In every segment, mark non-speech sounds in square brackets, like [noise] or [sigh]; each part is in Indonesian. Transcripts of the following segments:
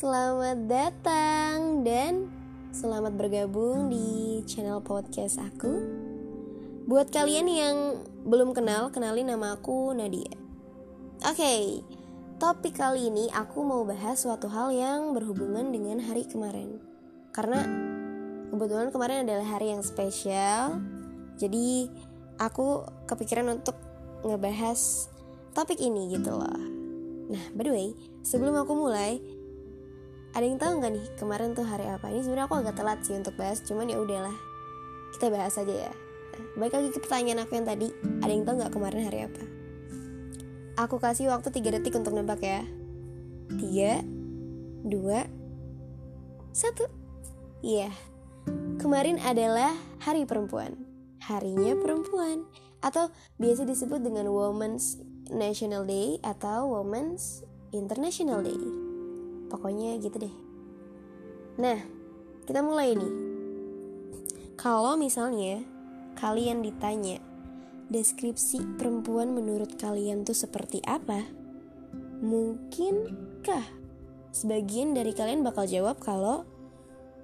selamat datang dan selamat bergabung di channel podcast aku. Buat kalian yang belum kenal, kenalin nama aku Nadia. Oke, okay, topik kali ini aku mau bahas suatu hal yang berhubungan dengan hari kemarin. Karena kebetulan kemarin adalah hari yang spesial, jadi aku kepikiran untuk ngebahas topik ini gitu loh. Nah, by the way, sebelum aku mulai, ada yang tahu nggak nih kemarin tuh hari apa? Ini sebenarnya aku agak telat sih untuk bahas, cuman ya udahlah, kita bahas aja ya. Nah, baik lagi ke pertanyaan aku yang tadi, ada yang tahu nggak kemarin hari apa? Aku kasih waktu 3 detik untuk nebak ya. 3 2 1 Iya. Kemarin adalah Hari Perempuan. Harinya perempuan atau biasa disebut dengan Women's National Day atau Women's International Day. Pokoknya gitu deh. Nah, kita mulai nih. Kalau misalnya kalian ditanya deskripsi perempuan menurut kalian tuh seperti apa? Mungkinkah sebagian dari kalian bakal jawab kalau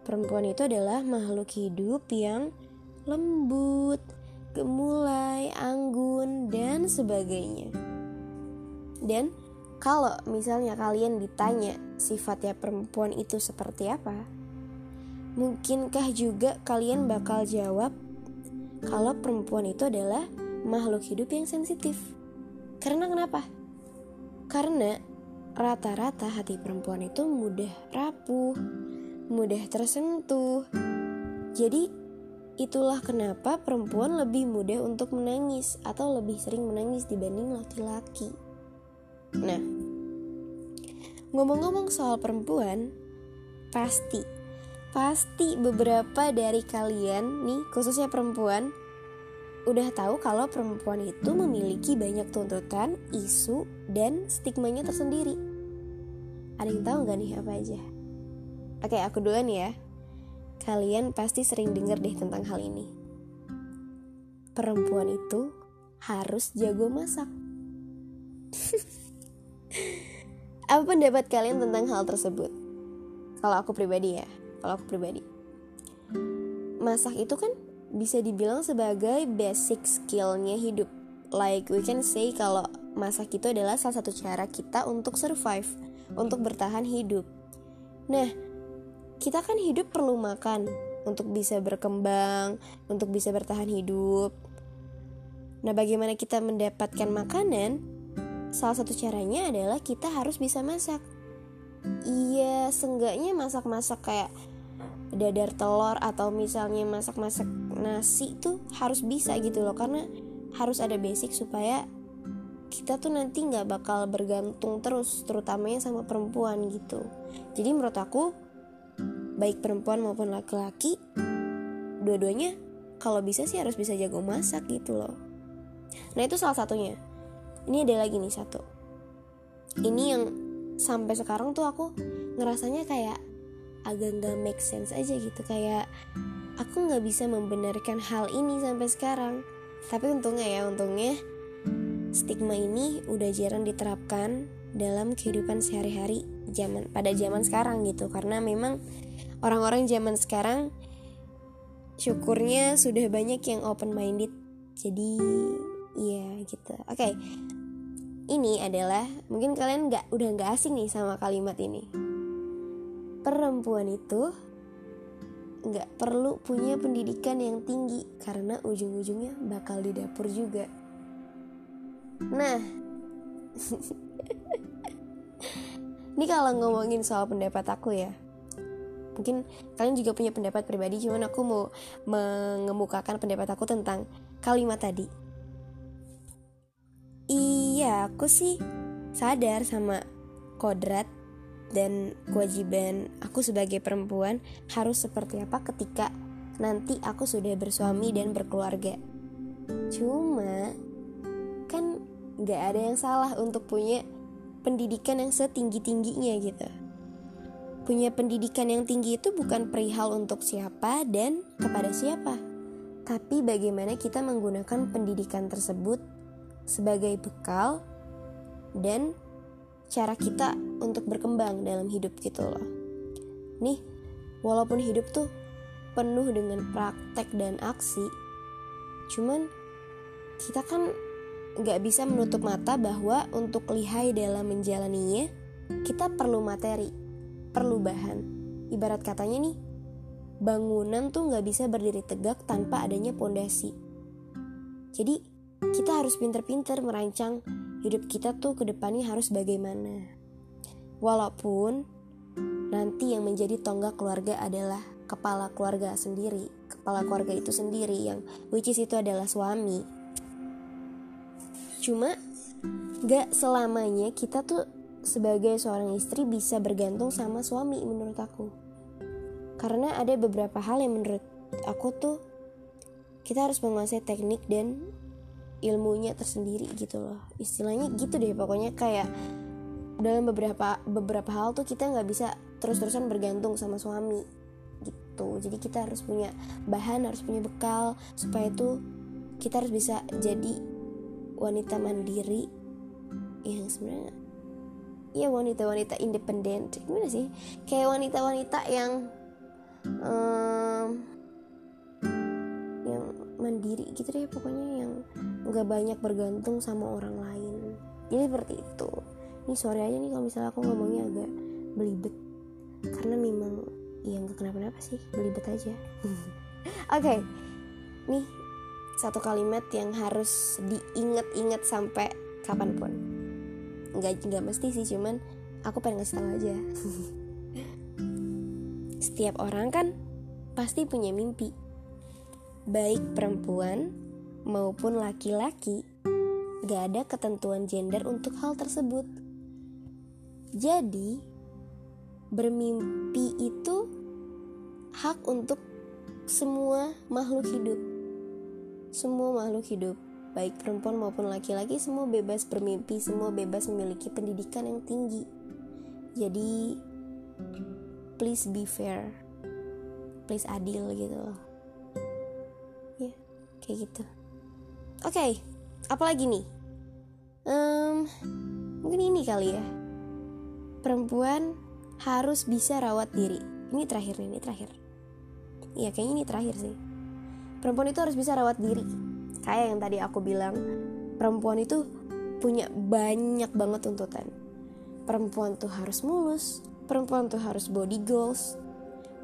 perempuan itu adalah makhluk hidup yang lembut, gemulai, anggun, dan sebagainya. Dan kalau misalnya kalian ditanya sifatnya perempuan itu seperti apa, mungkinkah juga kalian bakal jawab kalau perempuan itu adalah makhluk hidup yang sensitif? Karena kenapa? Karena rata-rata hati perempuan itu mudah rapuh, mudah tersentuh. Jadi itulah kenapa perempuan lebih mudah untuk menangis atau lebih sering menangis dibanding laki-laki. Nah, ngomong-ngomong soal perempuan, pasti, pasti beberapa dari kalian nih, khususnya perempuan, udah tahu kalau perempuan itu memiliki banyak tuntutan, isu, dan stigmanya tersendiri. Ada yang tahu gak nih apa aja? Oke, aku duluan ya. Kalian pasti sering denger deh tentang hal ini. Perempuan itu harus jago masak. [laughs] Apa pendapat kalian tentang hal tersebut? Kalau aku pribadi ya, kalau aku pribadi. Masak itu kan bisa dibilang sebagai basic skillnya hidup. Like we can say kalau masak itu adalah salah satu cara kita untuk survive, untuk bertahan hidup. Nah, kita kan hidup perlu makan untuk bisa berkembang, untuk bisa bertahan hidup. Nah, bagaimana kita mendapatkan makanan? Salah satu caranya adalah kita harus bisa masak. Iya, seenggaknya masak-masak kayak dadar telur atau misalnya masak-masak nasi tuh harus bisa gitu loh karena harus ada basic supaya kita tuh nanti nggak bakal bergantung terus terutamanya sama perempuan gitu. Jadi menurut aku baik perempuan maupun laki-laki dua-duanya kalau bisa sih harus bisa jago masak gitu loh. Nah itu salah satunya ini ada lagi nih satu. Ini yang sampai sekarang tuh aku ngerasanya kayak agak nggak make sense aja gitu. Kayak aku nggak bisa membenarkan hal ini sampai sekarang. Tapi untungnya ya untungnya stigma ini udah jarang diterapkan dalam kehidupan sehari-hari zaman pada zaman sekarang gitu. Karena memang orang-orang zaman sekarang syukurnya sudah banyak yang open minded jadi iya gitu. Oke okay ini adalah mungkin kalian nggak udah nggak asing nih sama kalimat ini. Perempuan itu nggak perlu punya pendidikan yang tinggi karena ujung-ujungnya bakal di dapur juga. Nah, [laughs] ini kalau ngomongin soal pendapat aku ya, mungkin kalian juga punya pendapat pribadi, cuman aku mau mengemukakan pendapat aku tentang kalimat tadi Aku sih sadar sama kodrat dan kewajiban aku sebagai perempuan harus seperti apa ketika nanti aku sudah bersuami dan berkeluarga. Cuma kan gak ada yang salah untuk punya pendidikan yang setinggi tingginya gitu. Punya pendidikan yang tinggi itu bukan perihal untuk siapa dan kepada siapa, tapi bagaimana kita menggunakan pendidikan tersebut sebagai bekal dan cara kita untuk berkembang dalam hidup gitu loh. Nih walaupun hidup tuh penuh dengan praktek dan aksi cuman kita kan nggak bisa menutup mata bahwa untuk lihai dalam menjalaninya kita perlu materi perlu bahan. Ibarat katanya nih bangunan tuh nggak bisa berdiri tegak tanpa adanya pondasi. Jadi kita harus pinter-pinter merancang hidup kita tuh ke depannya harus bagaimana. Walaupun nanti yang menjadi tonggak keluarga adalah kepala keluarga sendiri kepala keluarga itu sendiri yang which is itu adalah suami. Cuma gak selamanya kita tuh sebagai seorang istri bisa bergantung sama suami menurut aku. Karena ada beberapa hal yang menurut aku tuh kita harus menguasai teknik dan ilmunya tersendiri gitu loh. Istilahnya gitu deh pokoknya kayak dalam beberapa beberapa hal tuh kita nggak bisa terus-terusan bergantung sama suami gitu. Jadi kita harus punya bahan harus punya bekal supaya tuh kita harus bisa jadi wanita mandiri yang sebenarnya ya wanita-wanita independen gimana sih? Kayak wanita-wanita yang um, mandiri gitu deh pokoknya yang nggak banyak bergantung sama orang lain. Jadi seperti itu. Ini sore aja nih kalau misalnya aku ngomongnya agak belibet. Karena memang ya nggak kenapa-napa sih belibet aja. [laughs] Oke. Okay. nih satu kalimat yang harus diinget-inget sampai kapan pun. Nggak nggak mesti sih cuman aku pengen ngasih tahu aja. [laughs] Setiap orang kan pasti punya mimpi baik perempuan maupun laki-laki gak ada ketentuan gender untuk hal tersebut jadi bermimpi itu hak untuk semua makhluk hidup. Semua makhluk hidup, baik perempuan maupun laki-laki, semua bebas bermimpi, semua bebas memiliki pendidikan yang tinggi. Jadi, please be fair, please adil gitu loh. Ya, kayak gitu. Oke, okay, apalagi nih? Um, mungkin ini kali ya perempuan harus bisa rawat diri. Ini terakhir nih, ini terakhir. Iya, kayaknya ini terakhir sih. Perempuan itu harus bisa rawat diri. Kayak yang tadi aku bilang, perempuan itu punya banyak banget tuntutan. Perempuan tuh harus mulus, perempuan tuh harus body goals.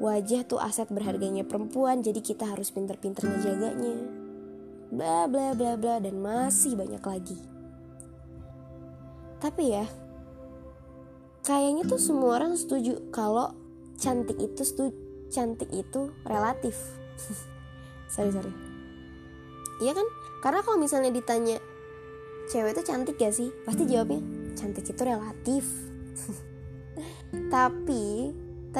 Wajah tuh aset berharganya perempuan, jadi kita harus pinter-pinter ngejaganya. Bla bla bla bla dan masih banyak lagi. Tapi ya, kayaknya tuh semua orang setuju kalau cantik itu setuju, cantik itu relatif. [laughs] Sorry sorry. Iya kan? Karena kalau misalnya ditanya cewek itu cantik gak sih? Pasti jawabnya cantik itu relatif. [laughs] Tapi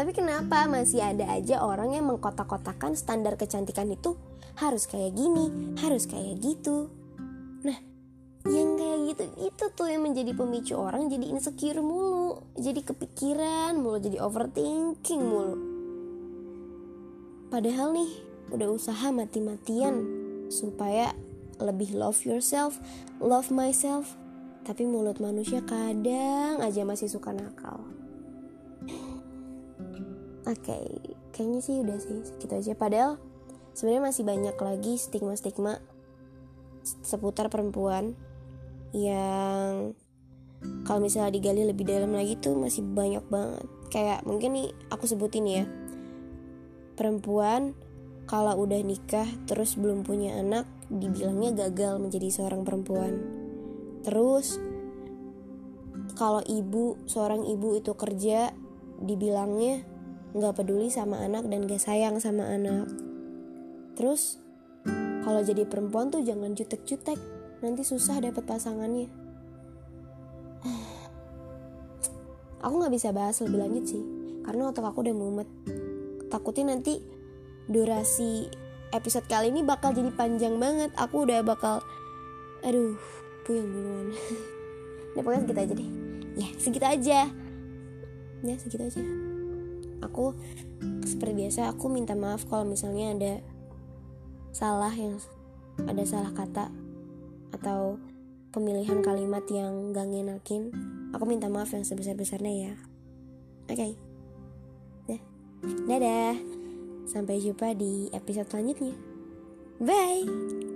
tapi kenapa masih ada aja orang yang mengkotak-kotakan standar kecantikan itu? Harus kayak gini, harus kayak gitu. Nah, yang kayak gitu itu tuh yang menjadi pemicu orang jadi insecure mulu jadi kepikiran mulu jadi overthinking mulu. Padahal nih udah usaha mati-matian supaya lebih love yourself love myself. Tapi mulut manusia kadang aja masih suka nakal oke okay, kayaknya sih udah sih segitu aja. Padahal sebenarnya masih banyak lagi stigma-stigma seputar perempuan yang kalau misalnya digali lebih dalam lagi tuh masih banyak banget. Kayak mungkin nih aku sebutin ya. Perempuan kalau udah nikah terus belum punya anak dibilangnya gagal menjadi seorang perempuan. Terus kalau ibu seorang ibu itu kerja dibilangnya nggak peduli sama anak dan gak sayang sama anak. Terus kalau jadi perempuan tuh jangan jutek-jutek. Nanti susah dapet pasangannya. [sighs] Aku nggak bisa bahas lebih lanjut sih karena otak aku udah mumet. Takutnya nanti durasi episode kali ini bakal jadi panjang banget. Aku udah bakal aduh puyeng duluan. Nah [laughs] pokoknya segitu aja deh. Ya segitu aja. Ya segitu aja aku seperti biasa aku minta maaf kalau misalnya ada salah yang ada salah kata atau pemilihan kalimat yang gak ngenakin. Aku minta maaf yang sebesar-besarnya ya. Oke. Okay. dadah. Sampai jumpa di episode selanjutnya. Bye